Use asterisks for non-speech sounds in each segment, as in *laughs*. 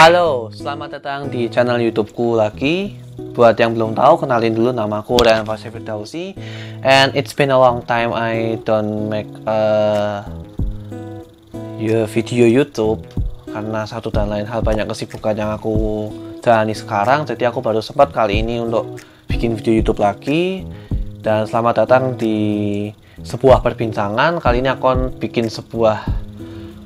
Halo, selamat datang di channel YouTubeku lagi. Buat yang belum tahu, kenalin dulu namaku dan Fasya Firdausi. And it's been a long time I don't make a ya, video YouTube karena satu dan lain hal banyak kesibukan yang aku jalani sekarang. Jadi aku baru sempat kali ini untuk bikin video YouTube lagi. Dan selamat datang di sebuah perbincangan. Kali ini aku bikin sebuah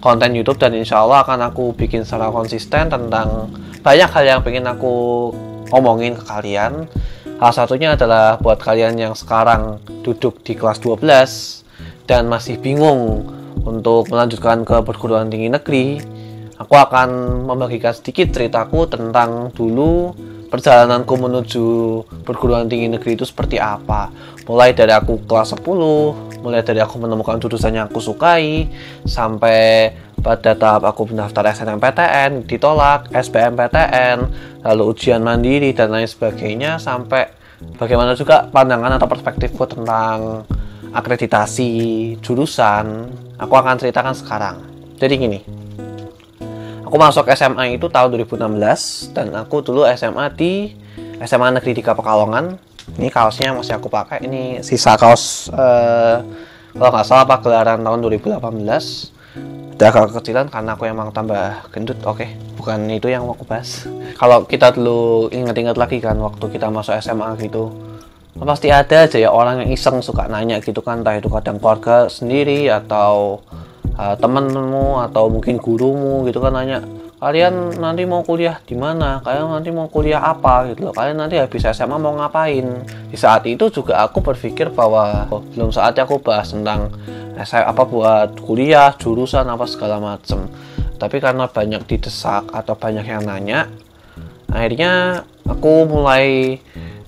konten YouTube dan insya Allah akan aku bikin secara konsisten tentang banyak hal yang pengen aku omongin ke kalian. Salah satunya adalah buat kalian yang sekarang duduk di kelas 12 dan masih bingung untuk melanjutkan ke perguruan tinggi negeri. Aku akan membagikan sedikit ceritaku tentang dulu perjalananku menuju perguruan tinggi negeri itu seperti apa. Mulai dari aku kelas 10, mulai dari aku menemukan jurusan yang aku sukai sampai pada tahap aku mendaftar SNMPTN ditolak SBMPTN lalu ujian mandiri dan lain sebagainya sampai bagaimana juga pandangan atau perspektifku tentang akreditasi jurusan aku akan ceritakan sekarang. Jadi gini aku masuk SMA itu tahun 2016 dan aku dulu SMA di SMA Negeri 3 Pekalongan ini kaosnya masih aku pakai. Ini sisa kaos uh, kalau nggak salah apa gelaran tahun 2018 udah agak kekecilan karena aku emang tambah gendut oke. Okay. bukan itu yang aku bahas. *laughs* Kalau kita dulu ingat-ingat lagi kan waktu kita masuk SMA gitu pasti ada aja ya orang yang iseng suka nanya gitu kan. Entah itu kadang keluarga sendiri atau uh, temenmu atau mungkin gurumu gitu kan nanya kalian nanti mau kuliah di mana? Kalian nanti mau kuliah apa gitu loh? Kalian nanti habis SMA mau ngapain? Di saat itu juga aku berpikir bahwa oh, belum saatnya aku bahas tentang saya apa buat kuliah jurusan apa segala macem. Tapi karena banyak didesak atau banyak yang nanya akhirnya aku mulai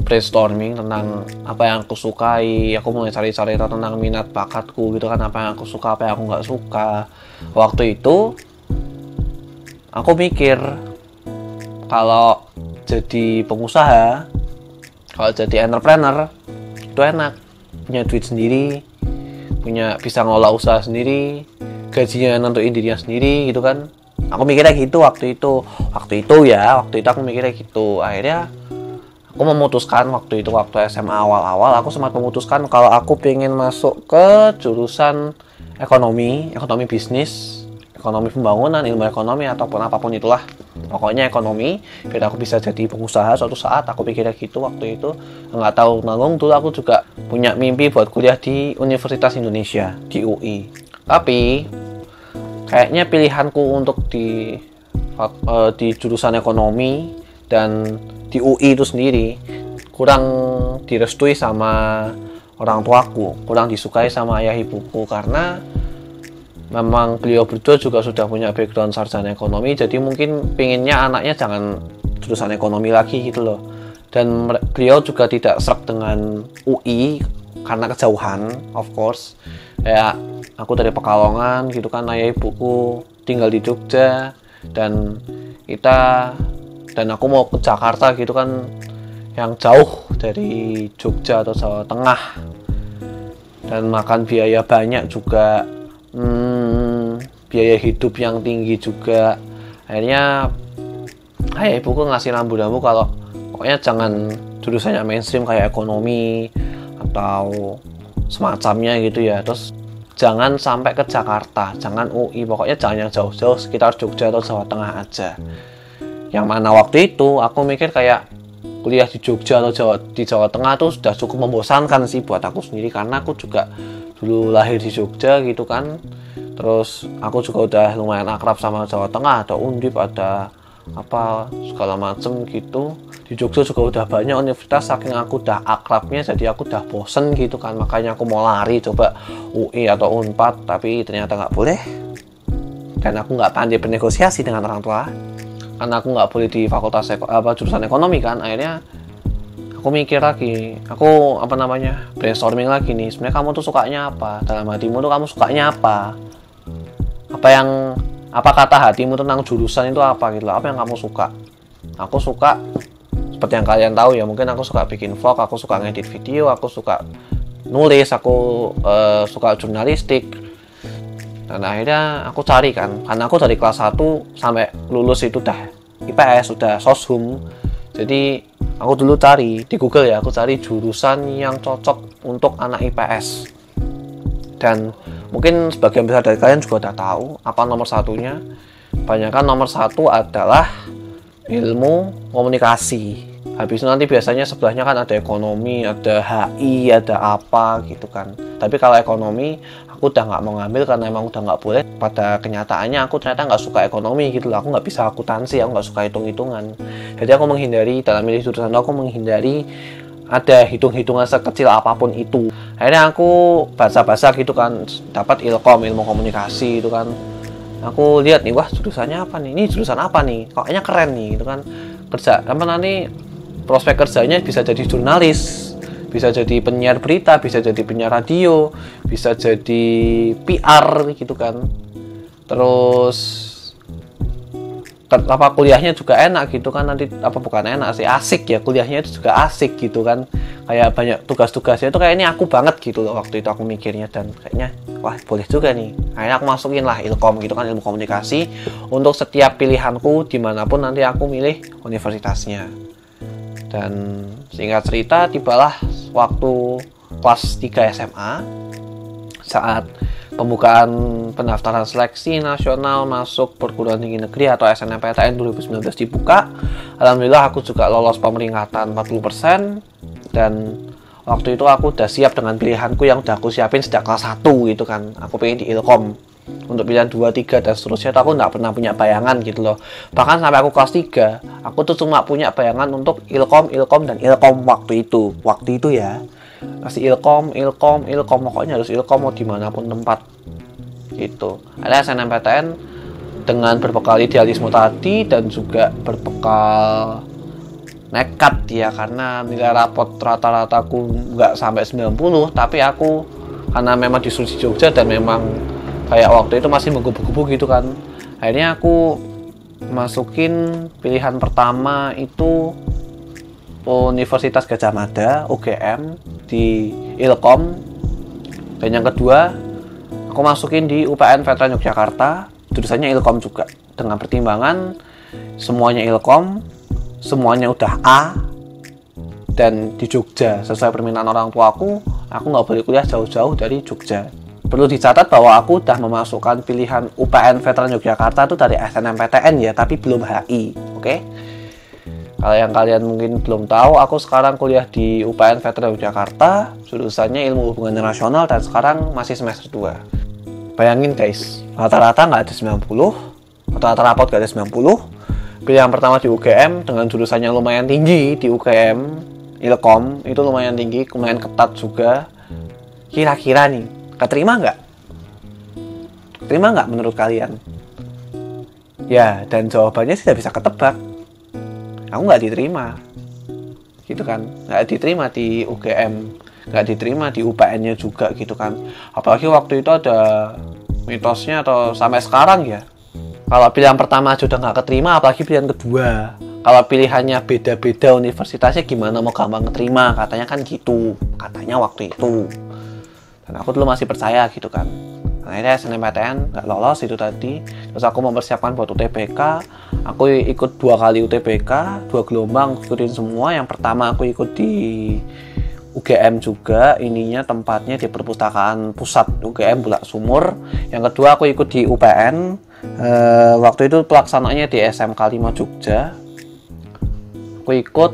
brainstorming tentang apa yang aku sukai. Aku mulai cari-cari tentang minat bakatku gitu kan apa yang aku suka apa yang aku nggak suka. Waktu itu aku mikir kalau jadi pengusaha kalau jadi entrepreneur itu enak. Punya duit sendiri punya bisa ngelola usaha sendiri gajinya nentuin dirinya sendiri gitu kan. Aku mikirnya gitu waktu itu. Waktu itu ya waktu itu aku mikirnya gitu. Akhirnya aku memutuskan waktu itu waktu SMA awal-awal aku sempat memutuskan kalau aku pengen masuk ke jurusan ekonomi ekonomi bisnis ekonomi pembangunan, ilmu ekonomi ataupun apa pun itulah. Pokoknya ekonomi, biar aku bisa jadi pengusaha suatu saat. Aku pikirnya gitu waktu itu. Nggak tahu nanggung dulu aku juga punya mimpi buat kuliah di Universitas Indonesia di UI. Tapi kayaknya pilihanku untuk di uh, di jurusan ekonomi dan di UI itu sendiri kurang direstui sama orang tuaku, kurang disukai sama ayah ibuku karena memang beliau berdua juga sudah punya background sarjana ekonomi jadi mungkin pinginnya anaknya jangan jurusan ekonomi lagi gitu loh. Dan beliau juga tidak serak dengan UI karena kejauhan of course. Kayak aku dari Pekalongan gitu kan ayah ibuku tinggal di Jogja dan kita dan aku mau ke Jakarta gitu kan yang jauh dari Jogja atau Jawa Tengah. Dan makan biaya banyak juga. Hmm, biaya hidup yang tinggi juga. Akhirnya ayah ibuku ngasih rambu-rambu kalau pokoknya jangan jurusannya mainstream kayak ekonomi atau semacamnya gitu ya. Terus jangan sampai ke Jakarta jangan UI pokoknya jangan yang jauh-jauh sekitar Jogja atau Jawa Tengah aja. Yang mana waktu itu aku mikir kayak kuliah di Jogja atau Jawa, di Jawa Tengah tuh sudah cukup membosankan sih buat aku sendiri karena aku juga dulu lahir di Jogja gitu kan terus aku juga udah lumayan akrab sama Jawa Tengah ada Undip ada apa segala macem gitu. Di Jogja juga udah banyak universitas saking aku udah akrabnya jadi aku udah bosen gitu kan. Makanya aku mau lari coba UI atau Unpad tapi ternyata nggak boleh. Dan aku nggak pandai bernegosiasi dengan orang tua. Karena aku nggak boleh di fakultas apa jurusan ekonomi kan. Akhirnya aku mikir lagi aku apa namanya brainstorming lagi nih. Sebenarnya kamu tuh sukanya apa? Dalam hatimu tuh kamu sukanya apa apa yang apa kata hatimu tentang jurusan itu apa gitu apa yang kamu suka? Aku suka seperti yang kalian tahu ya mungkin aku suka bikin vlog aku suka ngedit video aku suka nulis aku uh, suka jurnalistik. Dan akhirnya aku cari kan karena aku dari kelas 1 sampai lulus itu dah IPS sudah soshum. Jadi aku dulu cari di Google ya aku cari jurusan yang cocok untuk anak IPS dan mungkin sebagian besar dari kalian juga udah tahu apa nomor satunya. Banyak kan nomor satu adalah ilmu komunikasi. Habis itu nanti biasanya sebelahnya kan ada ekonomi ada HI ada apa gitu kan. Tapi kalau ekonomi aku udah nggak mau ngambil karena emang udah nggak boleh. Pada kenyataannya aku ternyata nggak suka ekonomi gitu loh. Aku nggak bisa akuntansi aku nggak suka hitung hitungan jadi aku menghindari dalam milih jurusan aku menghindari ada hitung-hitungan sekecil apa pun itu akhirnya aku baca-baca gitu kan dapat ilkom ilmu komunikasi itu kan. Aku lihat nih wah jurusannya apa nih? Ini jurusan apa nih? Kayaknya keren nih gitu kan. Kerja apa nanti prospek kerjanya bisa jadi jurnalis bisa jadi penyiar berita bisa jadi penyiar radio bisa jadi PR gitu kan. Terus apa kuliahnya juga enak gitu kan nanti apa bukan enak sih asik ya kuliahnya itu juga asik gitu kan. Kayak banyak tugas-tugasnya itu kayak ini aku banget gitu loh waktu itu aku mikirnya dan kayaknya wah boleh juga nih. Akhirnya aku masukin lah ilkom gitu kan ilmu komunikasi untuk setiap pilihanku di mana pun nanti aku milih universitasnya. Dan singkat cerita, tibalah waktu kelas 3 SMA saat pembukaan pendaftaran seleksi nasional masuk perguruan tinggi negeri atau SNMPTN 2019 dibuka. Alhamdulillah aku juga lolos pemeringkatan 40% dan waktu itu aku udah siap dengan pilihanku yang udah aku siapin sejak kelas 1 gitu kan. Aku pengen di Ilkom untuk pilihan 2, 3, dan seterusnya. Itu aku nggak pernah punya bayangan gitu loh. Bahkan sampai aku kelas 3 aku tuh cuma punya bayangan untuk ilkom, ilkom, dan ilkom waktu itu. Waktu itu ya masih ilkom, ilkom, ilkom. Pokoknya harus ilkom mau di mana pun tempat. Gitu. Ada SNMPTN dengan berbekal idealisme tadi dan juga berbekal nekat ya karena nilai rapot rata-rataku nggak sampai 90 tapi aku karena memang disuruh di Jogja dan memang kayak waktu itu masih menggebu-gebu gitu kan akhirnya aku masukin pilihan pertama itu Universitas Gajah Mada UGM di Ilkom dan yang kedua aku masukin di UPN Veteran Yogyakarta jurusannya Ilkom juga dengan pertimbangan semuanya Ilkom semuanya udah A dan di Jogja sesuai permintaan orang tua aku aku nggak boleh kuliah jauh-jauh dari Jogja Perlu dicatat bahwa aku udah memasukkan pilihan UPN Veteran Yogyakarta itu dari SNMPTN ya, tapi belum HI, oke? Okay? Kalau yang kalian mungkin belum tahu, aku sekarang kuliah di UPN Veteran Yogyakarta, jurusannya Ilmu Hubungan Internasional dan sekarang masih semester 2. Bayangin guys, rata-rata nggak ada 90, rata-rata rapot nggak ada 90. Pilihan pertama di UGM dengan jurusan yang lumayan tinggi di UGM, Ilkom, itu lumayan tinggi, lumayan ketat juga. Kira-kira nih, Keterima nggak? Keterima nggak menurut kalian? Ya, dan jawabannya tidak bisa ketebak. Aku nggak diterima. Gitu kan. Nggak diterima di UGM. Nggak diterima di UPN-nya juga gitu kan. Apalagi waktu itu ada mitosnya atau sampai sekarang ya. Kalau pilihan pertama sudah nggak keterima, apalagi pilihan kedua. Kalau pilihannya beda-beda universitasnya gimana mau gampang keterima? Katanya kan gitu. Katanya waktu itu dan aku dulu masih percaya gitu kan akhirnya SNMPTN nggak lolos itu tadi. Terus aku mempersiapkan buat UTBK aku ikut dua kali UTBK dua gelombang ikutin semua. Yang pertama aku ikut di UGM juga. Ininya tempatnya di perpustakaan pusat UGM Bulak Sumur. Yang kedua aku ikut di UPN e, eh, waktu itu pelaksananya di SMK 5 Jogja. Aku ikut.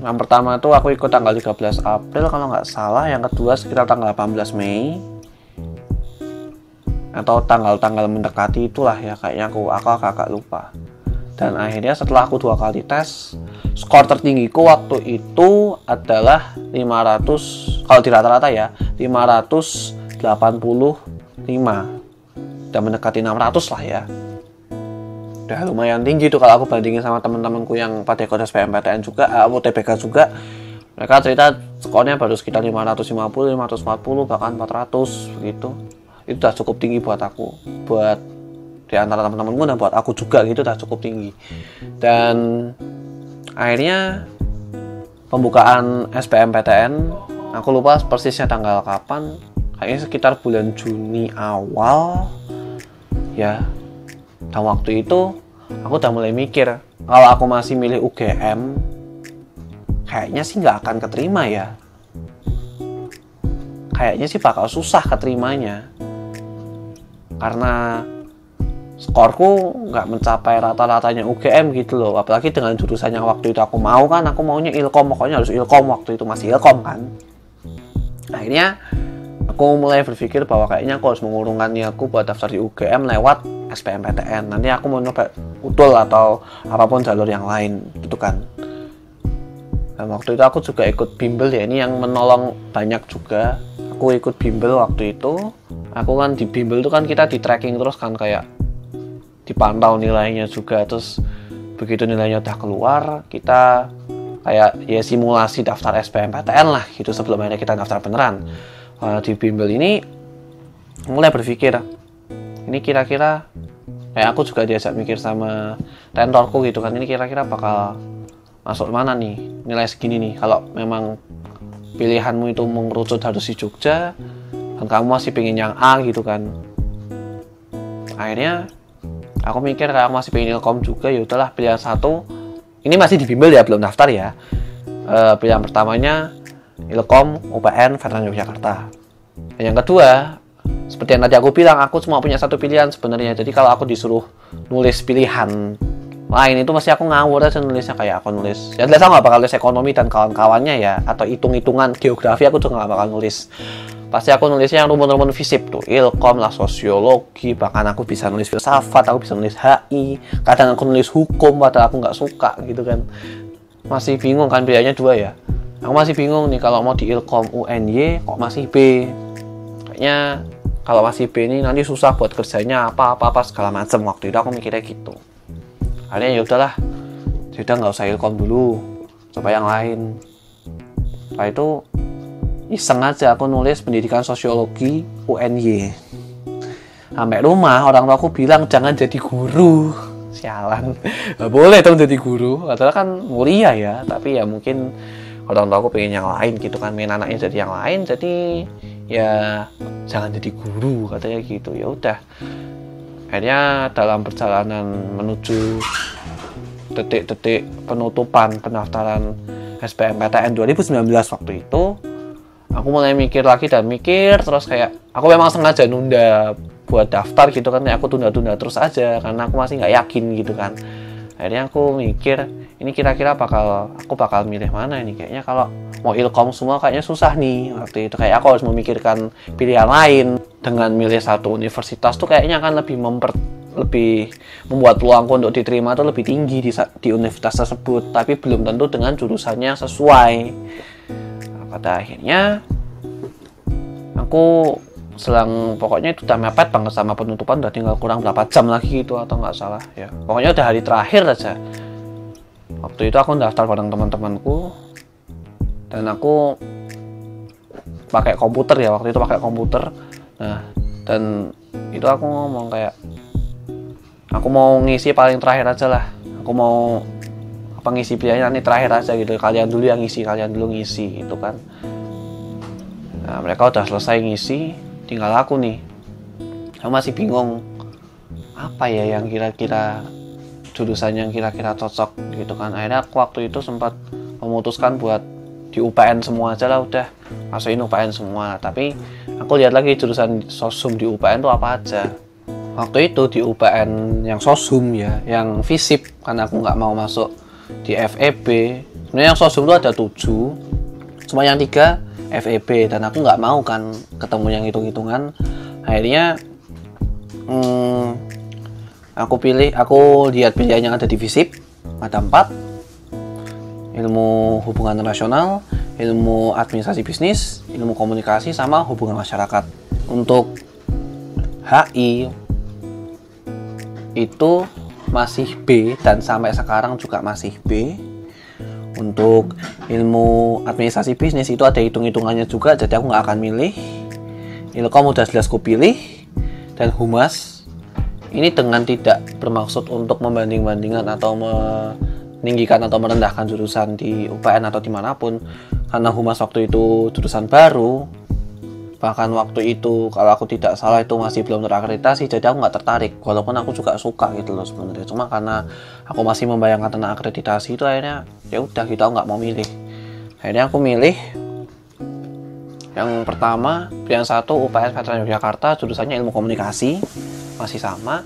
Yang pertama itu aku ikut tanggal 13 April kalau nggak salah. Yang kedua sekitar tanggal 18 Mei atau tanggal-tanggal mendekati itulah ya kayaknya aku aku agak lupa dan akhirnya setelah aku dua kali tes skor tertinggiku waktu itu adalah 500 kalau di rata-rata ya 585 dan mendekati 600 lah ya udah lumayan tinggi tuh kalau aku bandingin sama teman-temanku yang pada ikut SPMPTN juga, uh, TBK juga. Mereka cerita skornya baru sekitar 550, 540, bahkan 400 begitu. Itu udah cukup tinggi buat aku. Buat di antara teman-temanku dan buat aku juga gitu udah cukup tinggi. Dan akhirnya pembukaan SPMPTN aku lupa persisnya tanggal kapan kayaknya sekitar bulan Juni awal ya dan waktu itu aku udah mulai mikir kalau aku masih milih UGM kayaknya sih nggak akan keterima ya kayaknya sih bakal susah keterimanya karena skorku nggak mencapai rata-ratanya UGM gitu loh. Apalagi dengan jurusan yang waktu itu aku mau kan aku maunya ilkom. Pokoknya harus ilkom waktu itu masih ilkom kan. Akhirnya aku mulai berpikir bahwa kayaknya aku harus mengurungkan niatku buat daftar di UGM lewat SPMPTN nanti aku mau nyoba utul atau apa pun jalur yang lain gitu kan. Dan waktu itu aku juga ikut bimbel ya ini yang menolong banyak juga. Aku ikut bimbel waktu itu aku kan di bimbel itu kan kita di tracking terus kan kayak dipantau nilainya juga terus begitu nilainya udah keluar kita kayak ya simulasi daftar SBMPTN lah gitu sebelum akhirnya kita daftar beneran. Uh, di bimbel ini mulai berpikir ini kira-kira kayak aku juga diajak mikir sama tentorku gitu kan ini kira-kira bakal masuk mana nih nilai segini nih. Kalau memang pilihanmu itu mengerucut harus di Jogja dan kamu masih pengen yang A gitu kan. Akhirnya aku mikir aku masih pengen ilkom juga ya udahlah pilihan satu. Ini masih di bimbel ya belum daftar ya. E, pilihan pertamanya ilkom UPN Veteran Yogyakarta. Dan yang kedua seperti yang tadi aku bilang aku cuma punya satu pilihan sebenarnya. Jadi kalau aku disuruh nulis pilihan lain itu pasti aku ngawur aja nulisnya kayak aku nulis. Ya jelas aku gak bakal nulis ekonomi dan kawan-kawannya ya atau hitung-hitungan geografi aku juga gak bakal nulis pasti aku nulisnya yang rumun-rumun fisip tuh. Ilkom lah sosiologi bahkan aku bisa nulis filsafat aku bisa nulis HI kadang aku nulis hukum padahal aku nggak suka gitu kan. Masih bingung kan bedanya dua ya? Aku masih bingung nih kalau mau di ilkom UNY kok masih B? Kayaknya kalau masih B ini nanti susah buat kerjanya apa apa apa segala macam waktu itu aku mikirnya gitu. Akhirnya ya udahlah sudah nggak usah ilkom dulu coba yang lain. Setelah itu iseng aja aku nulis pendidikan sosiologi UNY sampai rumah orang tua aku bilang jangan jadi guru. Sialan. Nggak boleh dong jadi guru. Padahal kan mulia ya tapi ya mungkin orang tua aku pengen yang lain gitu kan pengen anaknya jadi yang lain jadi ya jangan jadi guru katanya gitu. Ya udah. Akhirnya dalam perjalanan menuju detik-detik penutupan pendaftaran SBMPTN 2019 waktu itu aku mulai mikir lagi dan mikir terus kayak aku memang sengaja nunda buat daftar gitu kan aku tunda-tunda terus aja karena aku masih nggak yakin gitu kan. Akhirnya aku mikir ini kira-kira bakal aku bakal milih mana ini? Kayaknya kalau mau ilkom semua kayaknya susah nih waktu itu. Kayak aku harus memikirkan pilihan lain. Dengan milih satu universitas tuh kayaknya akan lebih memper lebih membuat peluangku untuk diterima tuh lebih tinggi di, di universitas tersebut. Tapi belum tentu dengan jurusannya sesuai pada akhirnya aku selang pokoknya itu udah mepet banget sama penutupan udah tinggal kurang berapa jam lagi gitu atau nggak salah ya. Pokoknya udah hari terakhir aja. Waktu itu aku daftar bareng teman-temanku dan aku pakai komputer ya waktu itu pakai komputer. Nah dan itu aku ngomong kayak aku mau ngisi paling terakhir aja lah. Aku mau pengisi pilihannya nanti terakhir aja gitu. Kalian dulu yang ngisi kalian dulu ngisi itu kan. Nah mereka udah selesai ngisi tinggal aku nih. Aku masih bingung apa ya yang kira-kira jurusan yang kira-kira cocok gitu kan. Akhirnya aku waktu itu sempat memutuskan buat di UPN semua aja lah udah. Masukin UPN semua. Tapi aku lihat lagi jurusan sosum di UPN tuh apa aja. Waktu itu di UPN yang sosum ya yang fisip karena aku nggak mau masuk di FEB sebenarnya yang sosum itu ada tujuh. Cuma yang tiga FEB dan aku nggak mau kan ketemu yang hitung-hitungan. Akhirnya hmm, aku pilih aku lihat pilihan yang ada di FISIP ada empat. Ilmu hubungan internasional ilmu administrasi bisnis ilmu komunikasi sama hubungan masyarakat. Untuk HI itu masih B dan sampai sekarang juga masih B. Untuk ilmu administrasi bisnis itu ada hitung-hitungannya juga jadi aku nggak akan milih. Ilkom udah jelas ku pilih. Dan humas ini dengan tidak bermaksud untuk membanding-bandingkan atau meninggikan atau merendahkan jurusan di UPN atau di mana pun karena humas waktu itu jurusan baru bahkan waktu itu kalau aku tidak salah itu masih belum terakreditasi jadi aku nggak tertarik. Walaupun aku juga suka gitu loh sebenarnya. Cuma karena aku masih membayangkan tentang akreditasi itu akhirnya ya udah gitu nggak mau milih. Akhirnya aku milih yang pertama pilihan satu UPN Veteran Yogyakarta jurusannya ilmu komunikasi masih sama.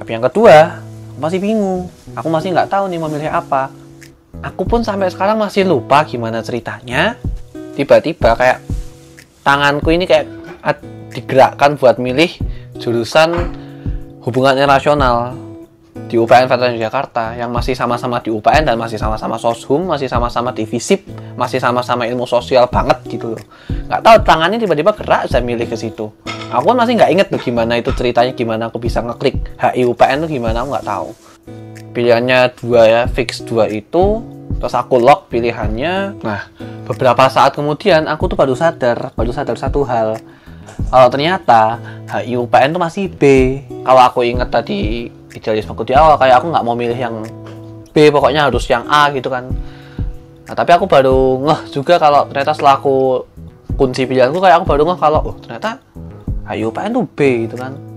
Tapi yang kedua aku masih bingung. Aku masih nggak tahu nih memilih apa. Aku pun sampai sekarang masih lupa gimana ceritanya. Tiba-tiba kayak tanganku ini kayak digerakkan buat milih jurusan hubungan internasional di UPN Veteran Jakarta yang masih sama-sama di UPN dan masih sama-sama soshum, masih sama-sama di FISIP, masih sama-sama ilmu sosial banget gitu loh. Nggak tahu tangannya tiba-tiba gerak saya milih ke situ. Aku kan masih nggak inget tuh gimana itu ceritanya, gimana aku bisa ngeklik HI UPN tuh gimana aku nggak tahu. Pilihannya dua ya, fix dua itu terus aku lock pilihannya. Nah beberapa saat kemudian aku tuh baru sadar baru sadar satu hal. Kalau ternyata HIUPN tuh masih B. Kalau aku inget tadi idealisme aku di awal kayak aku nggak mau milih yang B pokoknya harus yang A gitu kan. Nah tapi aku baru ngeh juga kalau ternyata setelah aku kunci pilihanku kayak aku baru ngeh kalau oh ternyata HIUPN tuh B gitu kan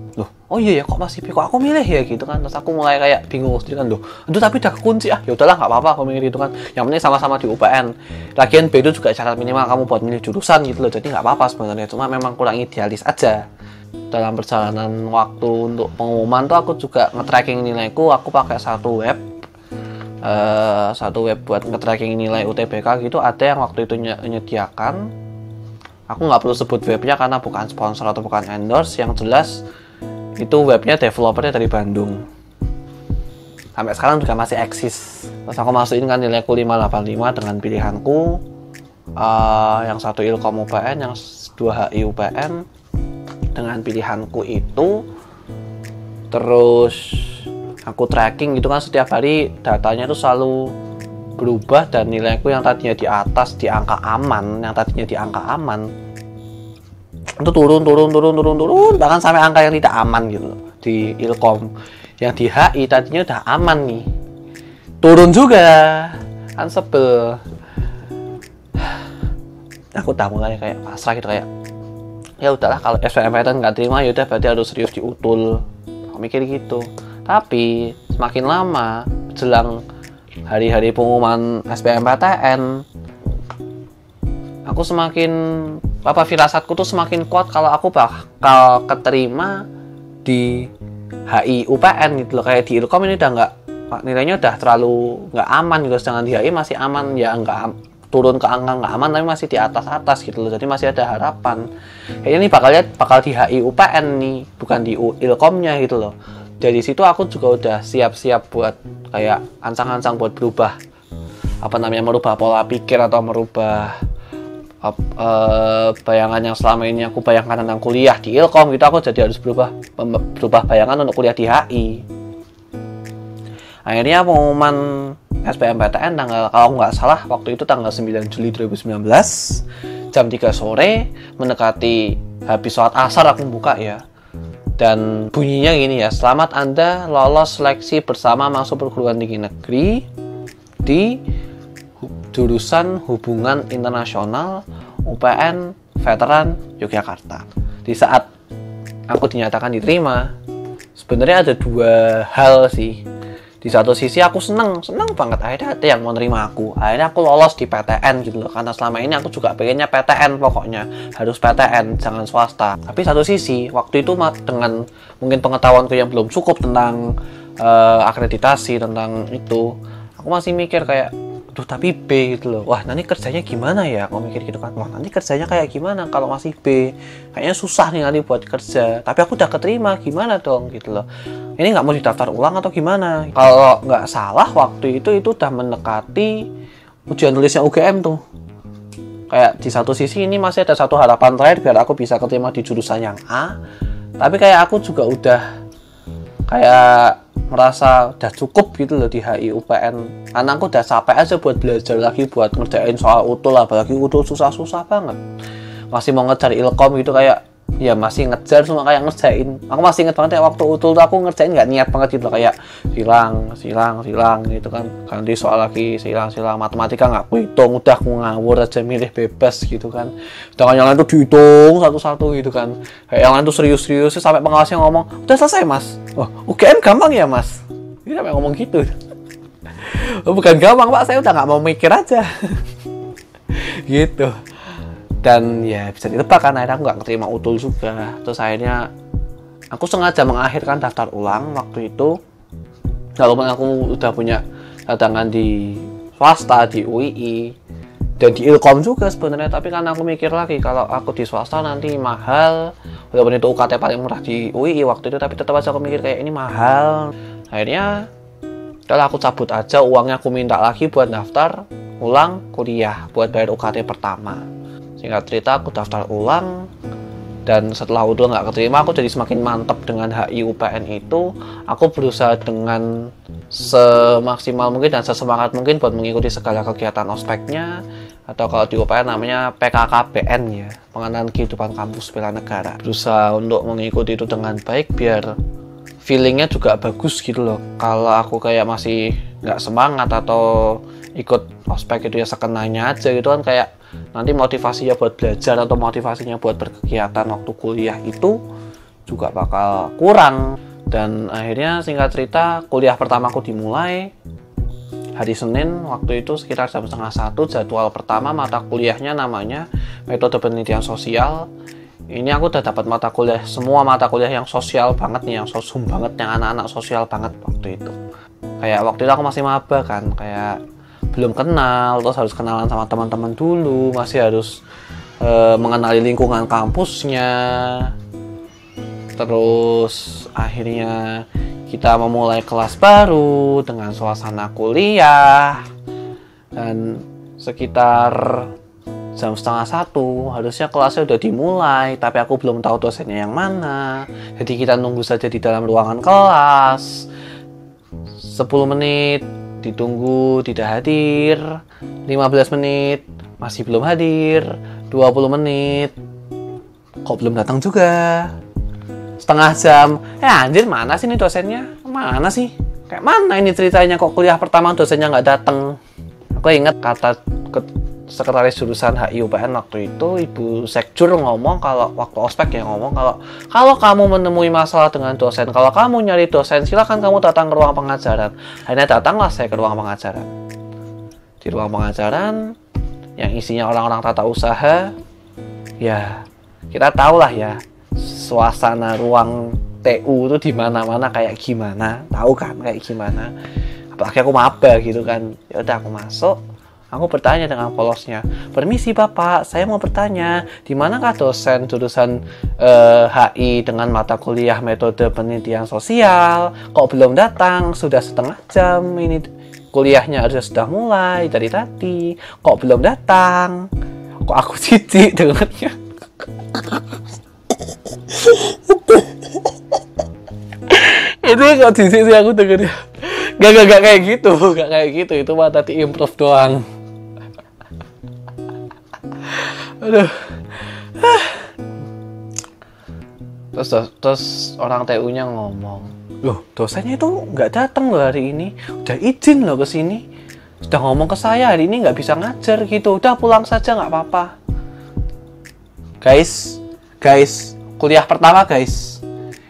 oh iya ya kok masih kok aku milih ya gitu kan. Terus aku mulai kayak bingung sendiri kan loh itu tapi udah kunci ah ya udahlah nggak apa-apa aku milih gitu kan. Yang penting sama-sama di UPN lagian B itu juga syarat minimal kamu buat milih jurusan gitu loh jadi nggak apa-apa sebenarnya cuma memang kurang idealis aja. Dalam perjalanan waktu untuk pengumuman tuh aku juga nge-tracking nilaiku aku pakai satu web uh, satu web buat nge-tracking nilai UTBK gitu ada yang waktu itu menyediakan aku nggak perlu sebut webnya karena bukan sponsor atau bukan endorse yang jelas itu webnya developernya dari Bandung. Sampai sekarang juga masih eksis. Terus aku masukin kan nilaiku 585 dengan pilihanku. Uh, yang satu ilkom UPN yang dua HI UPN dengan pilihanku itu terus aku tracking gitu kan setiap hari datanya itu selalu berubah dan nilaiku yang tadinya di atas di angka aman yang tadinya di angka aman itu turun turun turun turun turun. Bahkan sampai angka yang tidak aman gitu di ilkom. Yang di HI tadinya udah aman nih. Turun juga. Kan sebel. Aku mulai kayak pasrah gitu kayak ya udahlah kalau SPMPTN nggak terima ya udah berarti harus serius diutul. Aku mikir gitu. Tapi semakin lama jelang hari-hari pengumuman SBMPTN aku semakin apa firasatku tuh semakin kuat kalau aku bakal keterima di HI UPN gitu loh. Kayak di Ilkom ini udah nggak nilainya udah terlalu nggak aman gitu sedangkan di HI masih aman ya nggak turun ke angka nggak aman tapi masih di atas atas gitu loh. Jadi masih ada harapan. Kayaknya ini bakal lihat bakal di HI UPN nih bukan di Ilkomnya gitu loh. Dari situ aku juga udah siap-siap buat kayak ancang-ancang buat berubah apa namanya merubah pola pikir atau merubah uh, bayangan yang selama ini aku bayangkan tentang kuliah di Ilkom gitu. Aku jadi harus berubah berubah bayangan untuk kuliah di HI akhirnya pengumuman SBMPTN tanggal kalau nggak salah waktu itu tanggal 9 Juli 2019 jam 3 sore mendekati habis sholat asar aku buka ya. Dan bunyinya gini ya selamat anda lolos seleksi bersama masuk perguruan tinggi negeri di jurusan Hubungan Internasional UPN Veteran Yogyakarta. Di saat aku dinyatakan diterima, sebenarnya ada dua hal sih. Di satu sisi aku seneng, seneng banget akhirnya ada yang mau nerima aku. Akhirnya aku lolos di PTN gitu loh. Karena selama ini aku juga pengennya PTN pokoknya. Harus PTN, jangan swasta. Tapi satu sisi, waktu itu dengan mungkin pengetahuanku yang belum cukup tentang uh, akreditasi, tentang itu, aku masih mikir kayak Duh tapi B gitu loh. Wah nanti kerjanya gimana ya? Aku mikir gitu kan. Wah nanti kerjanya kayak gimana kalau masih B? Kayaknya susah nih nanti buat kerja. Tapi aku udah keterima gimana dong gitu loh. Ini nggak mau didaftar ulang atau gimana? Kalau nggak salah waktu itu Itu udah mendekati Ujian tulisnya UGM tuh. Kayak di satu sisi ini masih ada satu harapan terakhir Biar aku bisa keterima di jurusan yang A. Tapi kayak aku juga udah Kayak merasa udah cukup gitu loh di HI UPN karena aku udah capek aja buat belajar lagi buat ngerjain soal utul apalagi utul susah-susah banget. Masih mau ngejar ilkom gitu kayak ya masih ngejar cuma kayak ngerjain. Aku masih inget banget ya waktu utul tuh aku ngerjain nggak niat banget gitu kayak silang silang silang gitu kan. Ganti soal lagi silang silang. Matematika nggak aku hitung udah aku ngawur aja milih bebas gitu kan. Sedangkan yang lain tuh dihitung satu-satu gitu kan. Kayak yang lain tuh serius-serius sampai pengawasnya ngomong udah selesai mas. Oh UGM gampang ya mas? Ini sampai ngomong gitu. *laughs* Oh, bukan gampang pak. Saya udah nggak mau mikir aja. *laughs* Gitu dan ya bisa ditebak kan akhirnya aku nggak terima utul juga. Terus akhirnya aku sengaja mengakhirkan daftar ulang waktu itu. Walaupun aku udah punya cadangan di swasta di UII dan di Ilkom juga sebenarnya. Tapi kan aku mikir lagi kalau aku di swasta nanti mahal. Walaupun itu UKT paling murah di UII waktu itu tapi tetap aja aku mikir kayak ini mahal. Akhirnya kalau aku cabut aja uangnya aku minta lagi buat daftar ulang kuliah buat bayar UKT pertama singkat cerita aku daftar ulang. Dan setelah udah nggak keterima aku jadi semakin mantap dengan HI UPN itu. Aku berusaha dengan semaksimal mungkin dan sesemangat mungkin buat mengikuti segala kegiatan ospeknya. Atau kalau di UPN namanya PKKBN ya pengenalan kehidupan kampus bela negara. Berusaha untuk mengikuti itu dengan baik biar feelingnya juga bagus gitu loh. Kalau aku kayak masih nggak semangat atau ikut ospek itu ya sekenanya aja gitu kan kayak nanti motivasinya buat belajar atau motivasinya buat berkegiatan waktu kuliah itu juga bakal kurang. Dan akhirnya singkat cerita kuliah pertamaku dimulai hari Senin waktu itu sekitar jam setengah satu jadwal pertama mata kuliahnya namanya metode penelitian sosial. Ini aku udah dapat mata kuliah semua mata kuliah yang sosial banget nih yang sosum banget yang anak-anak sosial banget waktu itu. Kayak waktu itu aku masih maba kan kayak belum kenal terus harus kenalan sama teman-teman dulu masih harus uh, mengenali lingkungan kampusnya. Terus akhirnya kita memulai kelas baru dengan suasana kuliah. Dan sekitar jam setengah satu harusnya kelasnya udah dimulai tapi aku belum tahu dosennya yang mana. Jadi kita nunggu saja di dalam ruangan kelas. 10 menit ditunggu tidak hadir. 15 menit masih belum hadir. 20 menit. Kok belum datang juga? Setengah jam. Eh anjir mana sih ini dosennya? Mana sih? Kayak mana ini ceritanya? Kok kuliah pertama dosennya nggak datang? Aku ingat kata sekretaris jurusan HI UPN waktu itu Ibu Sekjur ngomong kalau waktu ospek ya ngomong kalau kalau kamu menemui masalah dengan dosen, kalau kamu nyari dosen, silakan kamu datang ke ruang pengajaran. Akhirnya datanglah saya ke ruang pengajaran. Di ruang pengajaran yang isinya orang-orang tata usaha, ya kita tahu lah ya suasana ruang TU itu di mana-mana kayak gimana, tahu kan kayak gimana. Apalagi aku maba gitu kan, ya udah aku masuk Aku bertanya dengan polosnya, permisi bapak, saya mau bertanya, di manakah dosen jurusan eh, HI dengan mata kuliah metode penelitian sosial? Kok belum datang? Sudah setengah jam ini kuliahnya harusnya sudah mulai dari tadi. Kok belum datang? Kok aku *laughs* cici dengannya? itu kok cici sih aku dengernya. Gak, gak, gak kayak gitu, gak kayak gitu. Itu mah tadi improv doang. Aduh. Terus terus orang TU-nya ngomong loh dosennya itu nggak datang loh hari ini. Udah izin loh ke sini. Sudah ngomong ke saya hari ini nggak bisa ngajar gitu. Udah pulang saja nggak apa-apa. Guys guys kuliah pertama guys.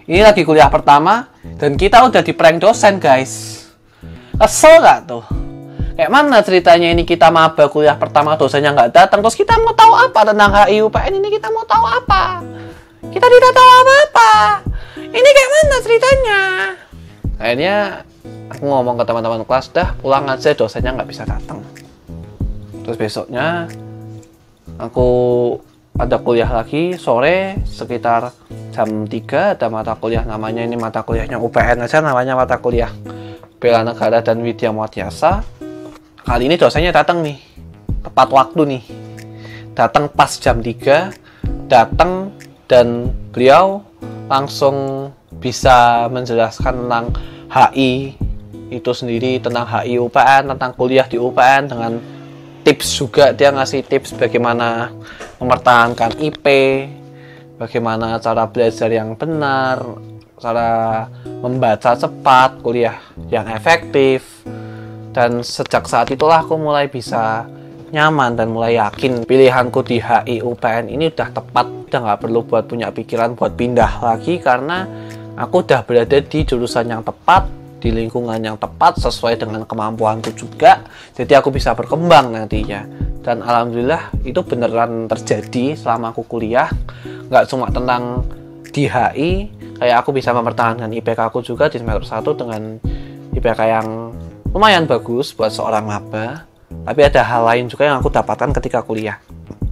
Ini lagi kuliah pertama dan kita udah di prank dosen guys. Kesel gak tuh kayak mana ceritanya ini kita maba kuliah pertama dosennya nggak datang. Terus kita mau tahu apa tentang HI UPN ini kita mau tahu apa? Kita tidak tahu apa-apa. Ini kayak mana ceritanya? Akhirnya aku ngomong ke teman-teman kelas dah pulang aja dosennya nggak bisa datang. Terus besoknya aku ada kuliah lagi sore sekitar jam 3 ada mata kuliah namanya ini mata kuliahnya UPN aja namanya mata kuliah bela negara dan widya muatyasa kali ini dosennya datang nih. Tepat waktu nih. Datang pas jam 3 datang dan beliau langsung bisa menjelaskan tentang HI itu sendiri tentang HI UPN tentang kuliah di UPN dengan tips juga. Dia ngasih tips bagaimana mempertahankan IP bagaimana cara belajar yang benar cara membaca cepat kuliah yang efektif dan sejak saat itulah aku mulai bisa nyaman dan mulai yakin pilihanku di HI UPN ini udah tepat. Udah nggak perlu buat punya pikiran buat pindah lagi karena aku udah berada di jurusan yang tepat di lingkungan yang tepat sesuai dengan kemampuanku juga. Jadi aku bisa berkembang nantinya. Dan alhamdulillah itu beneran terjadi selama aku kuliah. Nggak cuma tentang di HI kayak aku bisa mempertahankan IPK aku juga di semester 1 dengan IPK yang lumayan bagus buat seorang maba tapi ada hal lain juga yang aku dapatkan ketika kuliah.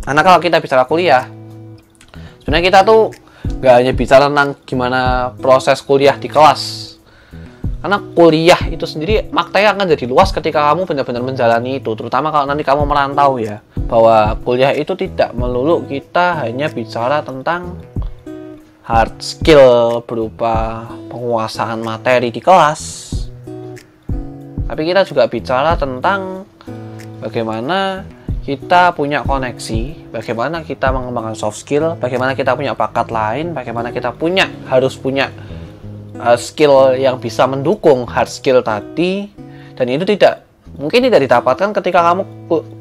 Karena kalau kita bicara kuliah sebenarnya kita tuh nggak hanya bicara tentang gimana proses kuliah di kelas. Karena kuliah itu sendiri maknanya akan jadi luas ketika kamu benar-benar menjalani itu terutama kalau nanti kamu merantau ya bahwa kuliah itu tidak melulu kita hanya bicara tentang hard skill berupa penguasaan materi di kelas tapi kita juga bicara tentang bagaimana kita punya koneksi, bagaimana kita mengembangkan soft skill, bagaimana kita punya bakat lain, bagaimana kita punya harus punya uh, skill yang bisa mendukung hard skill tadi. Dan itu tidak mungkin tidak didapatkan ketika kamu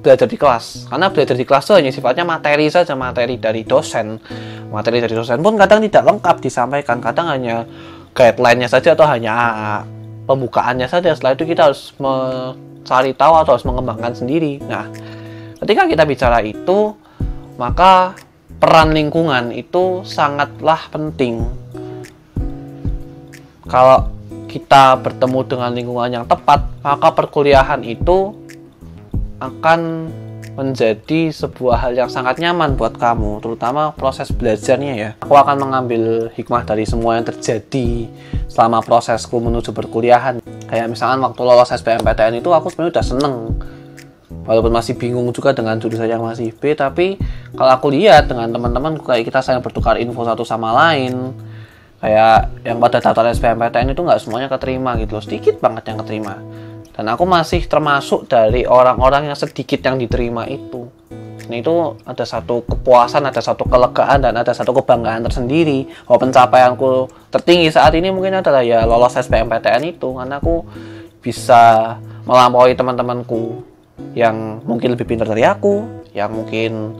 belajar di kelas. Karena belajar di kelas itu hanya sifatnya materi saja materi dari dosen. Materi dari dosen pun kadang tidak lengkap disampaikan. Kadang hanya guideline-nya saja atau hanya pembukaannya saja. Setelah itu kita harus mencari tahu atau harus mengembangkan sendiri. Nah ketika kita bicara itu maka peran lingkungan itu sangatlah penting. Kalau kita bertemu dengan lingkungan yang tepat, maka perkuliahan itu akan menjadi sebuah hal yang sangat nyaman buat kamu, terutama proses belajarnya ya. Aku akan mengambil hikmah dari semua yang terjadi selama prosesku menuju perkuliahan. Kayak misalkan waktu lolos SBMPTN itu aku sebenarnya udah seneng. Walaupun masih bingung juga dengan jurusan yang masih B, tapi kalau aku lihat dengan teman-teman kayak kita saling bertukar info satu sama lain, kayak yang pada daftar SBMPTN itu nggak semuanya keterima gitu loh sedikit banget yang keterima dan aku masih termasuk dari orang-orang yang sedikit yang diterima itu. Nah itu ada satu kepuasan, ada satu kelegaan, dan ada satu kebanggaan tersendiri. Bahwa pencapaianku tertinggi saat ini mungkin adalah ya lolos SBMPTN itu. Karena aku bisa melampaui teman-temanku yang mungkin lebih pintar dari aku, yang mungkin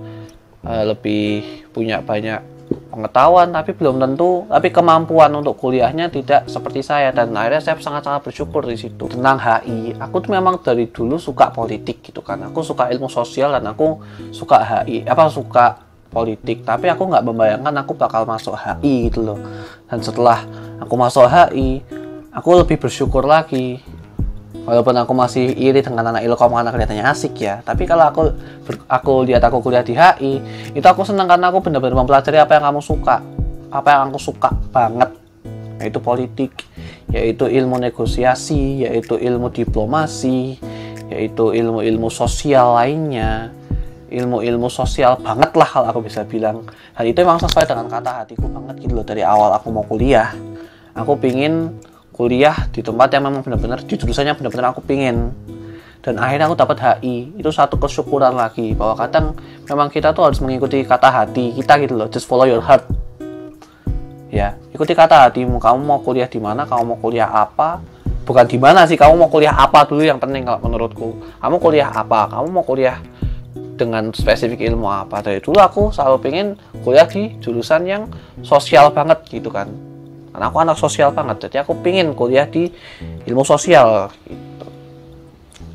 uh, lebih punya banyak pengetahuan tapi belum tentu tapi kemampuan untuk kuliahnya tidak seperti saya. Dan akhirnya saya sangat-sangat bersyukur di situ. Tentang HI aku tuh memang dari dulu suka politik gitu kan. Aku suka ilmu sosial dan aku suka HI apa suka politik. Tapi aku nggak membayangkan aku bakal masuk HI gitu loh. Dan setelah aku masuk HI aku lebih bersyukur lagi walaupun aku masih iri dengan anak ilkom karena kelihatannya asik ya. Tapi kalau aku aku lihat aku kuliah di HI itu aku senang karena aku benar-benar mempelajari apa yang kamu suka. Apa yang aku suka banget. Yaitu politik yaitu ilmu negosiasi yaitu ilmu diplomasi yaitu ilmu-ilmu sosial lainnya. Ilmu-ilmu sosial banget lah kalau aku bisa bilang. Dan itu memang sesuai dengan kata hatiku banget gitu loh dari awal aku mau kuliah. Aku pingin kuliah di tempat yang memang benar-benar di jurusannya benar-benar aku pingin. Dan akhirnya aku dapat HI itu satu kesyukuran lagi bahwa kadang memang kita tuh harus mengikuti kata hati kita gitu loh just follow your heart. Ya ikuti kata hatimu kamu mau kuliah di mana kamu mau kuliah apa bukan di mana sih kamu mau kuliah apa dulu yang penting kalau menurutku. Kamu kuliah apa kamu mau kuliah dengan spesifik ilmu apa. Dari dulu aku selalu pengen kuliah di jurusan yang sosial banget gitu kan karena aku anak sosial banget jadi aku pingin kuliah di ilmu sosial gitu.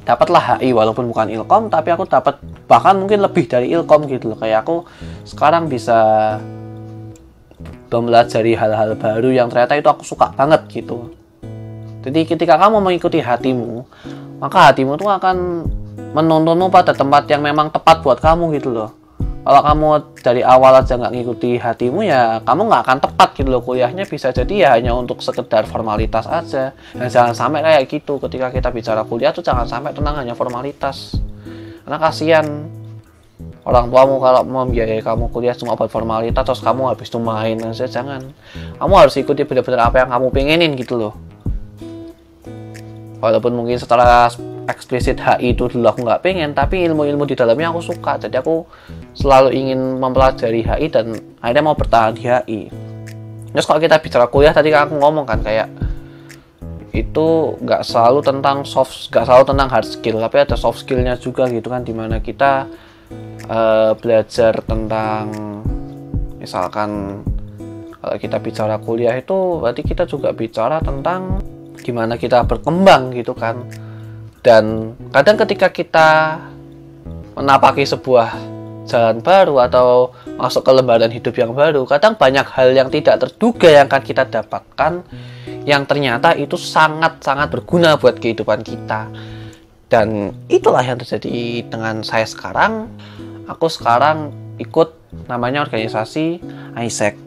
Dapatlah HI walaupun bukan ilkom tapi aku dapat bahkan mungkin lebih dari ilkom gitu loh. Kayak aku sekarang bisa belajar hal-hal baru yang ternyata itu aku suka banget gitu. Jadi ketika kamu mengikuti hatimu maka hatimu tuh akan menuntunmu pada tempat yang memang tepat buat kamu gitu loh kalau kamu dari awal aja nggak ngikuti hatimu ya kamu nggak akan tepat gitu loh kuliahnya bisa jadi ya hanya untuk sekedar formalitas aja. Dan jangan sampai kayak gitu ketika kita bicara kuliah tuh jangan sampai tenang hanya formalitas. Karena kasihan orang tuamu kalau membiayai kamu kuliah cuma buat formalitas terus kamu habis itu main aja jangan. Kamu harus ikuti benar-benar apa yang kamu pengenin gitu loh. Walaupun mungkin setelah eksplisit HI itu dulu aku nggak pengen tapi ilmu-ilmu di dalamnya aku suka. Jadi aku selalu ingin mempelajari HI dan akhirnya mau bertahan di HI terus kalau kita bicara kuliah tadi kan aku ngomong kan kayak itu nggak selalu tentang soft nggak selalu tentang hard skill tapi ada soft skillnya juga gitu kan di mana kita uh, belajar tentang misalkan kalau kita bicara kuliah itu berarti kita juga bicara tentang gimana kita berkembang gitu kan dan kadang ketika kita menapaki sebuah jalan baru atau masuk ke lembaran hidup yang baru kadang banyak hal yang tidak terduga yang akan kita dapatkan yang ternyata itu sangat-sangat berguna buat kehidupan kita. Dan itulah yang terjadi dengan saya sekarang. Aku sekarang ikut namanya organisasi ISEC.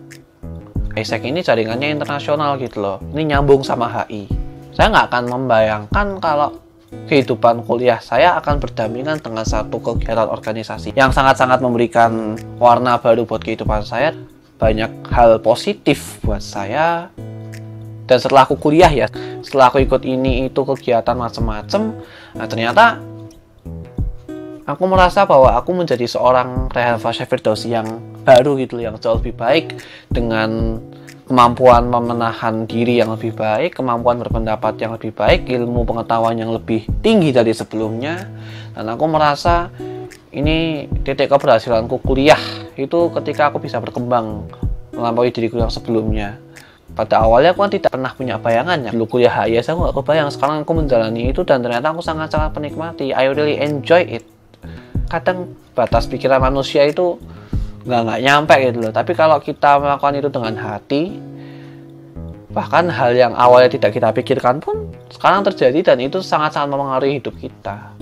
ISEC ini jaringannya internasional gitu loh. Ini nyambung sama HI. Saya nggak akan membayangkan kalau kehidupan kuliah saya akan berdampingan dengan satu kegiatan organisasi yang sangat-sangat memberikan warna baru buat kehidupan saya. Banyak hal positif buat saya, dan setelah aku kuliah ya setelah aku ikut ini itu kegiatan macem-macem nah ternyata aku merasa bahwa aku menjadi seorang Rehan Fasya Firdausi yang baru gitu yang jauh lebih baik dengan kemampuan memenahan diri yang lebih baik, kemampuan berpendapat yang lebih baik, ilmu pengetahuan yang lebih tinggi dari sebelumnya. Dan aku merasa ini titik keberhasilanku kuliah itu ketika aku bisa berkembang melampaui diriku yang sebelumnya. Pada awalnya aku kan tidak pernah punya bayangannya dulu kuliah HIS aku gak kebayang. Sekarang aku menjalani itu dan ternyata aku sangat-sangat menikmati. I really enjoy it. Kadang batas pikiran manusia itu nggak nggak nyampe gitu loh. Tapi kalau kita melakukan itu dengan hati bahkan hal yang awalnya tidak kita pikirkan pun sekarang terjadi dan itu sangat-sangat mempengaruhi hidup kita.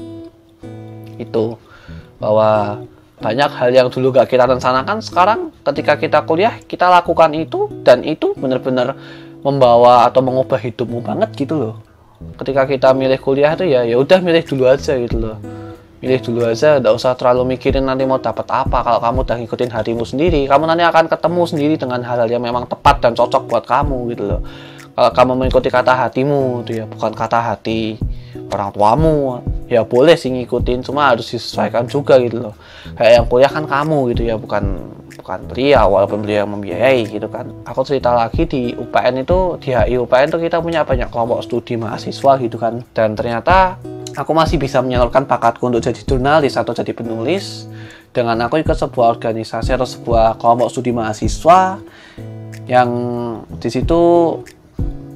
Itu bahwa banyak hal yang dulu gak kita rencanakan sekarang ketika kita kuliah kita lakukan itu dan itu benar-benar membawa atau mengubah hidupmu banget gitu loh. Ketika kita milih kuliah itu ya ya udah milih dulu aja gitu loh milih dulu aja tidak usah terlalu mikirin nanti mau dapat apa. Kalau kamu udah ngikutin hatimu sendiri kamu nanti akan ketemu sendiri dengan hal-hal yang memang tepat dan cocok buat kamu gitu loh. Kalau kamu mengikuti kata hatimu itu ya bukan kata hati orang tuamu. Ya boleh sih ngikutin cuma harus disesuaikan juga gitu loh. Kayak yang kuliah kan kamu gitu ya bukan bukan beliau walaupun beliau yang membiayai gitu kan. Aku cerita lagi di UPN itu di HI UPN itu kita punya banyak kelompok studi mahasiswa gitu kan. Dan ternyata aku masih bisa menyalurkan bakatku untuk jadi jurnalis atau jadi penulis. Dengan aku ikut sebuah organisasi atau sebuah kelompok studi mahasiswa yang di situ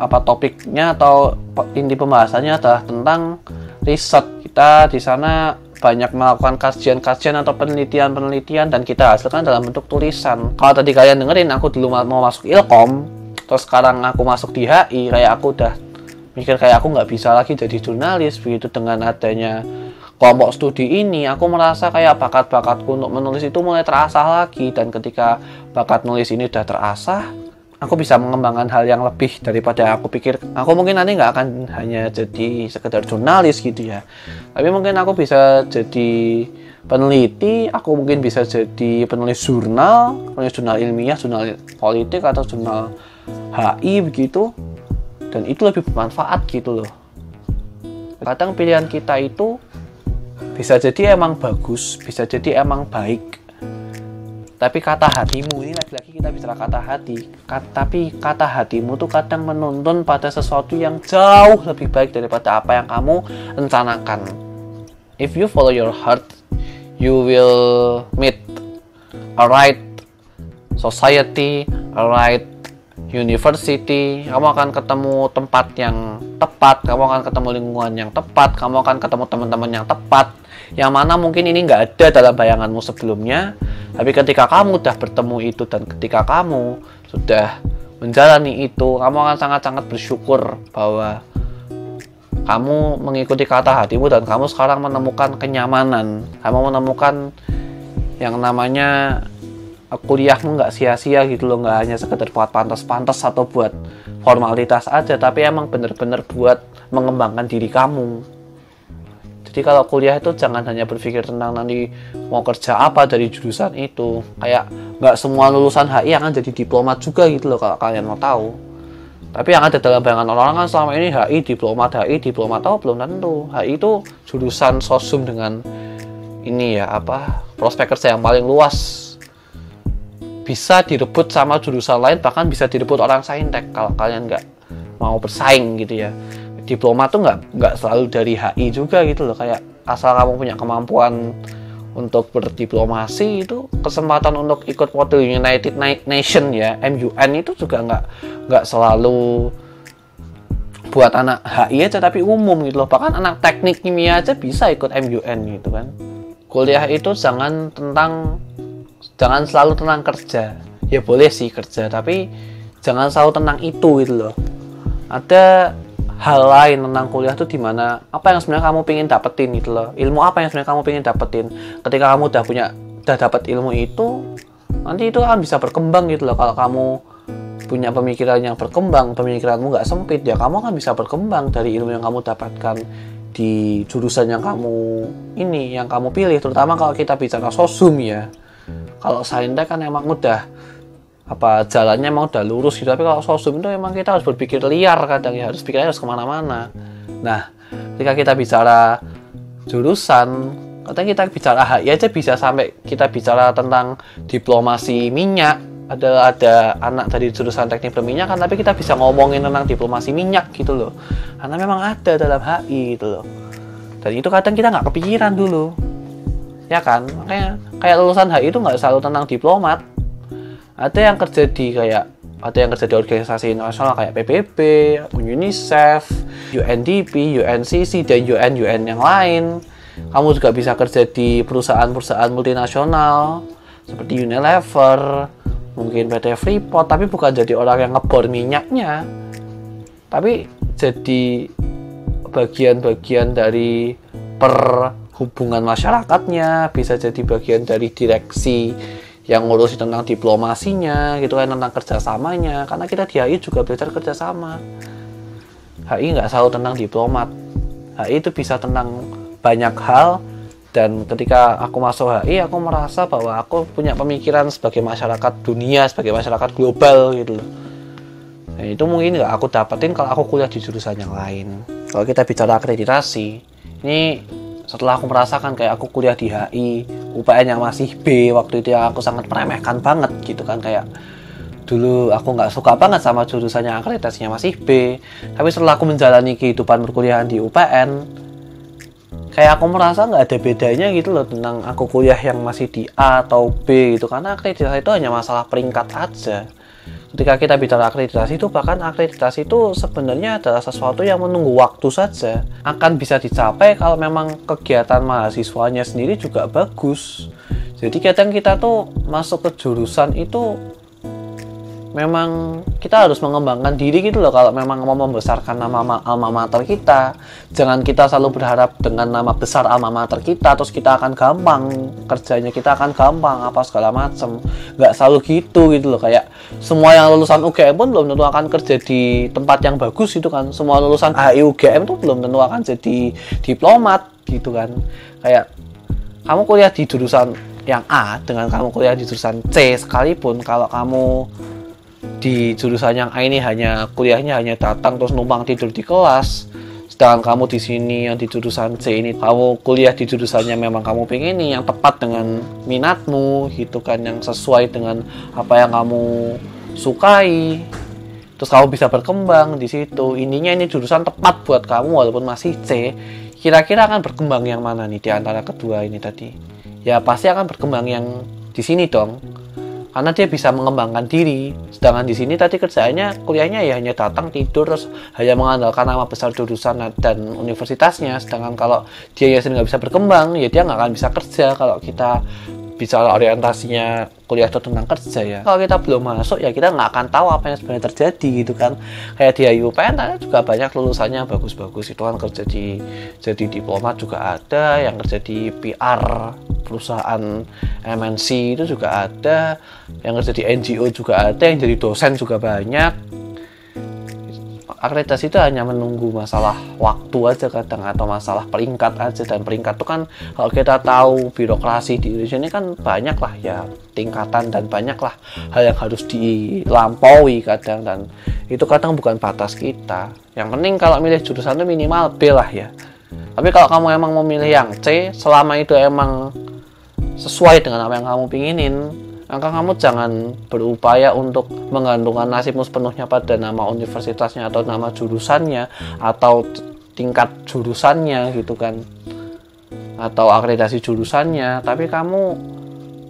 apa topiknya atau inti pembahasannya adalah tentang riset. Kita di sana banyak melakukan kajian-kajian atau penelitian-penelitian dan kita hasilkan dalam bentuk tulisan. Kalau tadi kalian dengerin aku dulu mau masuk Ilkom, terus sekarang aku masuk di HI, kayak aku udah mikir kayak aku nggak bisa lagi jadi jurnalis. Begitu dengan adanya kelompok studi ini aku merasa kayak bakat-bakatku untuk menulis itu mulai terasah lagi. Dan ketika bakat nulis ini udah terasah aku bisa mengembangkan hal yang lebih daripada aku pikir. Aku mungkin nanti nggak akan hanya jadi sekedar jurnalis gitu ya. Tapi mungkin aku bisa jadi peneliti aku mungkin bisa jadi penulis jurnal penulis jurnal ilmiah jurnal politik atau jurnal HI begitu. Dan itu lebih bermanfaat gitu loh. Kadang pilihan kita itu bisa jadi emang bagus bisa jadi emang baik tapi kata hatimu ini lagi-lagi kita bicara kata hati. Kata, tapi kata hatimu tuh kadang menuntun pada sesuatu yang jauh lebih baik daripada apa yang kamu rencanakan. If you follow your heart you will meet a right society a right university. Kamu akan ketemu tempat yang tepat kamu akan ketemu lingkungan yang tepat kamu akan ketemu teman-teman yang tepat yang mana mungkin ini nggak ada dalam bayanganmu sebelumnya tapi ketika kamu sudah bertemu itu dan ketika kamu sudah menjalani itu kamu akan sangat-sangat bersyukur bahwa kamu mengikuti kata hatimu dan kamu sekarang menemukan kenyamanan. Kamu menemukan yang namanya kuliahmu nggak sia-sia gitu loh nggak hanya sekedar buat pantas-pantas atau buat formalitas aja tapi emang bener-bener buat mengembangkan diri kamu jadi kalau kuliah itu jangan hanya berpikir tentang nanti mau kerja apa dari jurusan itu. Kayak nggak semua lulusan HI akan jadi diplomat juga gitu loh kalau kalian mau tahu. Tapi yang ada dalam bayangan orang-orang kan selama ini HI, diplomat HI, diplomat tahu belum tentu. HI itu jurusan sosum dengan ini ya apa prospek kerja yang paling luas bisa direbut sama jurusan lain bahkan bisa direbut orang saintek kalau kalian nggak mau bersaing gitu ya diploma tuh nggak nggak selalu dari HI juga gitu loh. Kayak asal kamu punya kemampuan untuk berdiplomasi itu kesempatan untuk ikut model United Nation ya MUN itu juga nggak nggak selalu buat anak HI aja tapi umum gitu loh. Bahkan anak teknik kimia aja bisa ikut MUN gitu kan. Kuliah itu jangan tentang jangan selalu tentang kerja. Ya boleh sih kerja tapi jangan selalu tentang itu gitu loh. Ada hal lain tentang kuliah tuh di mana apa yang sebenarnya kamu pengen dapetin gitu loh? Ilmu apa yang sebenarnya kamu pengen dapetin? Ketika kamu udah punya udah dapat ilmu itu nanti itu akan bisa berkembang gitu loh. Kalau kamu punya pemikiran yang berkembang pemikiranmu nggak sempit ya kamu akan bisa berkembang dari ilmu yang kamu dapatkan di jurusan yang kamu ini yang kamu pilih. Terutama kalau kita bicara sosum ya. Kalau saintek kan emang udah apa jalannya emang udah lurus gitu tapi kalau sosum itu emang kita harus berpikir liar kadang ya harus pikirnya harus ke mana-mana. Nah ketika kita bicara jurusan kadang kita bicara HI aja bisa sampai kita bicara tentang diplomasi minyak ada ada anak dari jurusan teknik berminyak kan tapi kita bisa ngomongin tentang diplomasi minyak gitu loh. Karena memang ada dalam HI gitu loh. Dan itu kadang kita nggak kepikiran dulu. Ya kan? Makanya kayak lulusan HI itu nggak selalu tentang diplomat ada yang kerja di kayak ada yang kerja di organisasi internasional kayak PBB, UNICEF, UNDP, UNCC dan UN UN yang lain. Kamu juga bisa kerja di perusahaan-perusahaan multinasional seperti Unilever, mungkin PT Freeport tapi bukan jadi orang yang ngebor minyaknya tapi jadi bagian-bagian dari perhubungan masyarakatnya bisa jadi bagian dari direksi yang ngurusi tentang diplomasinya gitu kan tentang kerjasamanya. Karena kita di HI juga belajar kerjasama. HI nggak selalu tentang diplomat. HI itu bisa tentang banyak hal. Dan ketika aku masuk HI aku merasa bahwa aku punya pemikiran sebagai masyarakat dunia sebagai masyarakat global gitu nah, itu mungkin nggak aku dapetin kalau aku kuliah di jurusan yang lain. Kalau kita bicara akreditasi ini setelah aku merasakan kayak aku kuliah di HI UPN yang masih B waktu itu yang aku sangat meremehkan banget gitu kan kayak dulu aku nggak suka banget sama jurusannya akreditasinya masih B. Tapi setelah aku menjalani kehidupan perkuliahan di UPN kayak aku merasa nggak ada bedanya gitu loh tentang aku kuliah yang masih di A atau B gitu. Karena akreditasi itu hanya masalah peringkat aja ketika kita bicara akreditasi itu bahkan akreditasi itu sebenarnya adalah sesuatu yang menunggu waktu saja. Akan bisa dicapai kalau memang kegiatan mahasiswanya sendiri juga bagus. Jadi kadang kita tuh masuk ke jurusan itu memang kita harus mengembangkan diri gitu loh kalau memang mau membesarkan nama alma mater kita. Jangan kita selalu berharap dengan nama besar alma mater kita terus kita akan gampang kerjanya kita akan gampang apa segala macam nggak selalu gitu gitu loh kayak semua yang lulusan UGM pun belum tentu akan kerja di tempat yang bagus itu kan. Semua lulusan HI UGM tuh belum tentu akan jadi diplomat gitu kan. Kayak kamu kuliah di jurusan yang A dengan kamu kuliah di jurusan C sekalipun kalau kamu di jurusan yang A ini hanya kuliahnya hanya datang terus numpang tidur di kelas. Sedangkan kamu di sini yang di jurusan C ini kamu kuliah di jurusannya memang kamu pengen ini yang tepat dengan minatmu gitu kan yang sesuai dengan apa yang kamu sukai. Terus kamu bisa berkembang di situ. Ininya ini jurusan tepat buat kamu walaupun masih C. Kira-kira akan berkembang yang mana nih di antara kedua ini tadi? Ya pasti akan berkembang yang di sini dong karena dia bisa mengembangkan diri. Sedangkan di sini tadi kerjaannya kuliahnya ya hanya datang tidur terus hanya mengandalkan nama besar jurusan dan universitasnya. Sedangkan kalau dia ya nggak bisa berkembang ya dia nggak akan bisa kerja. Kalau kita bicara orientasinya kuliah itu tentang kerja ya. Kalau kita belum masuk ya kita nggak akan tahu apa yang sebenarnya terjadi gitu kan. Kayak di IUPN ada juga banyak lulusannya bagus-bagus. Itu kan kerja di jadi diplomat juga ada yang kerja di PR perusahaan MNC itu juga ada. Yang kerja di NGO juga ada yang jadi dosen juga banyak akreditasi itu hanya menunggu masalah waktu aja kadang atau masalah peringkat aja. Dan peringkat itu kan kalau kita tahu birokrasi di Indonesia ini kan banyak lah ya tingkatan dan banyak lah hal yang harus dilampaui kadang. Dan itu kadang bukan batas kita. Yang penting kalau milih jurusan itu minimal B lah ya. Tapi kalau kamu emang memilih yang C selama itu emang sesuai dengan apa yang kamu pinginin maka kamu jangan berupaya untuk menggantungkan nasibmu sepenuhnya pada nama universitasnya atau nama jurusannya atau tingkat jurusannya gitu kan. Atau akreditasi jurusannya. Tapi kamu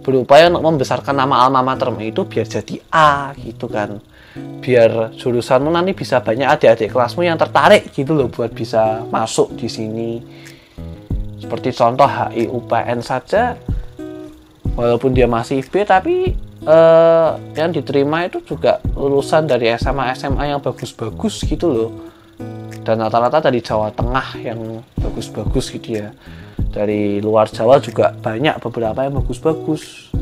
berupaya untuk membesarkan nama alma mater itu biar jadi A gitu kan. Biar jurusanmu nanti bisa banyak adik-adik kelasmu yang tertarik gitu loh buat bisa masuk di sini. Seperti contoh HI UPN saja walaupun dia masih B tapi eh, yang diterima itu juga lulusan dari SMA SMA yang bagus-bagus gitu loh. Dan rata-rata dari Jawa Tengah yang bagus-bagus gitu ya. Dari luar Jawa juga banyak beberapa yang bagus-bagus.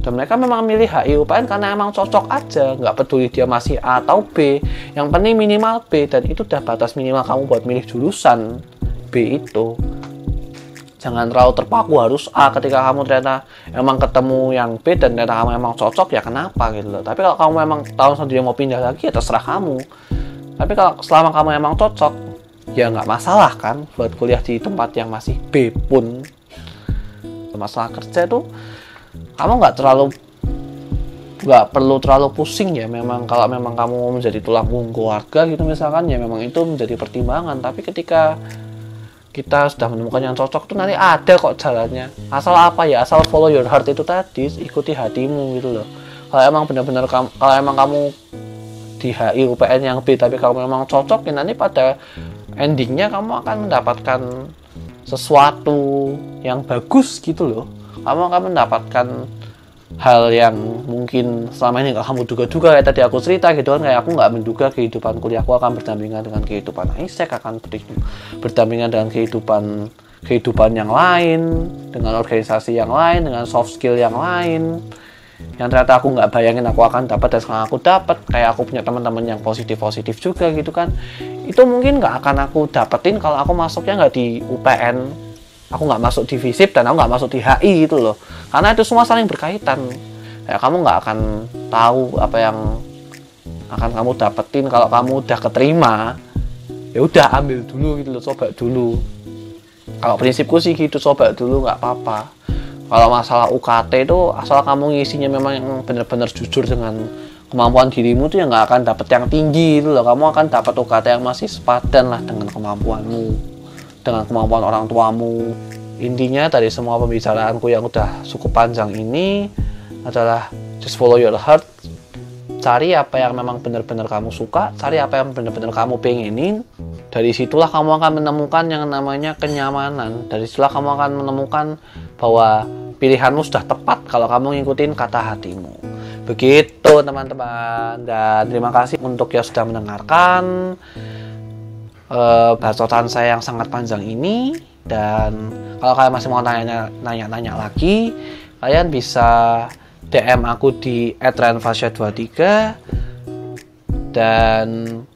Dan mereka memang milih HI UPN karena emang cocok aja nggak peduli dia masih A atau B. Yang penting minimal B dan itu udah batas minimal kamu buat milih jurusan B itu jangan terlalu terpaku harus A ketika kamu ternyata emang ketemu yang B dan ternyata kamu emang cocok ya kenapa gitu loh. Tapi kalau kamu emang tahun sendiri mau pindah lagi ya terserah kamu. Tapi kalau selama kamu emang cocok ya nggak masalah kan buat kuliah di tempat yang masih B pun. Masalah kerja itu kamu nggak terlalu nggak perlu terlalu pusing ya. Memang kalau memang kamu menjadi tulang punggung keluarga gitu misalkan ya memang itu menjadi pertimbangan. Tapi ketika kita sudah menemukan yang cocok tuh nanti ada kok jalannya. Asal apa ya? Asal follow your heart itu tadi ikuti hatimu gitu loh. Kalau emang benar-benar kalau emang kamu di HI UPN yang B tapi kamu memang cocok ya nanti pada endingnya kamu akan mendapatkan sesuatu yang bagus gitu loh. Kamu akan mendapatkan hal yang mungkin selama ini gak kamu duga-duga kayak tadi aku cerita gitu kan kayak aku nggak menduga kehidupan kuliahku akan berdampingan dengan kehidupan Isaac akan berdampingan dengan kehidupan kehidupan yang lain dengan organisasi yang lain dengan soft skill yang lain yang ternyata aku nggak bayangin aku akan dapat dan sekarang aku dapat. Kayak aku punya teman-teman yang positif positif juga gitu kan. Itu mungkin nggak akan aku dapetin kalau aku masuknya nggak di UPN aku nggak masuk di FISIP dan aku nggak masuk di HI gitu loh. Karena itu semua saling berkaitan. Ya kamu nggak akan tahu apa yang akan kamu dapetin. Kalau kamu udah keterima ya udah ambil dulu gitu loh coba dulu. Kalau prinsipku sih gitu coba dulu nggak apa-apa. Kalau masalah UKT itu asal kamu ngisinya memang yang benar-benar jujur dengan kemampuan dirimu tuh ya nggak akan dapat yang tinggi itu loh. Kamu akan dapat UKT yang masih sepadan lah dengan kemampuanmu dengan kemampuan orang tuamu. Intinya dari semua pembicaraanku yang udah cukup panjang ini adalah just follow your heart. Cari apa yang memang benar-benar kamu suka cari apa yang benar-benar kamu pengenin dari situlah kamu akan menemukan yang namanya kenyamanan. Dari situlah kamu akan menemukan bahwa pilihanmu sudah tepat kalau kamu ngikutin kata hatimu. Begitu teman-teman. Dan terima kasih untuk yang sudah mendengarkan uh, bacotan saya yang sangat panjang ini dan kalau kalian masih mau nanya-nanya lagi kalian bisa DM aku di @renfasya23 dan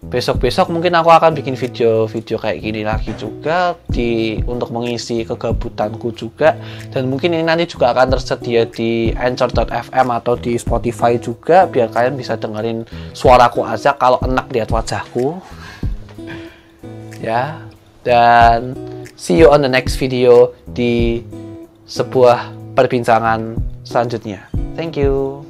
besok-besok mungkin aku akan bikin video-video kayak gini lagi juga di untuk mengisi kegabutanku juga dan mungkin ini nanti juga akan tersedia di anchor.fm atau di Spotify juga biar kalian bisa dengerin suaraku aja kalau enak lihat wajahku ya. Dan see you on the next video di sebuah perbincangan selanjutnya. Thank you